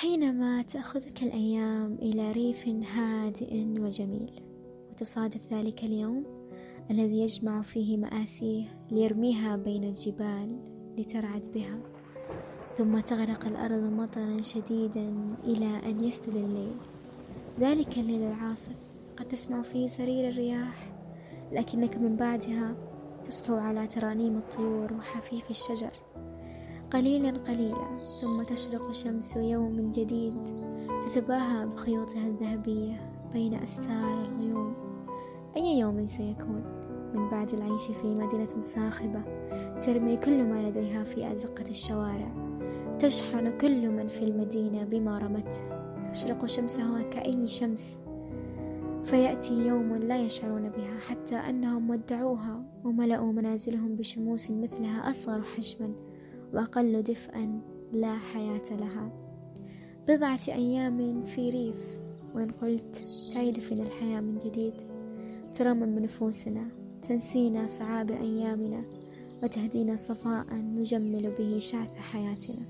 حينما تأخذك الأيام إلى ريف هادئ وجميل وتصادف ذلك اليوم الذي يجمع فيه مآسيه ليرميها بين الجبال لترعد بها ثم تغرق الأرض مطرا شديدا إلى أن يسدل الليل. ذلك الليل العاصف. قد تسمع فيه صرير الرياح لكنك من بعدها تصحو على ترانيم الطيور وحفيف الشجر. قليلا قليلا ثم تشرق شمس يوم جديد. تتباهى بخيوطها الذهبية بين أستار الغيوم. أي يوم سيكون؟ من بعد العيش في مدينة صاخبة ترمي كل ما لديها في أزقة الشوارع. تشحن كل من في المدينة بما رمته تشرق شمسها كأي شمس. فيأتي يوم لا يشعرون بها حتى أنهم ودعوها وملأوا منازلهم بشموس مثلها أصغر حجما. وأقل دفئا لا حياة لها. بضعة أيام في ريف وإن قلت تعيد فينا الحياة من جديد ترمم نفوسنا تنسينا صعاب أيامنا وتهدينا صفاء نجمل به شعث حياتنا.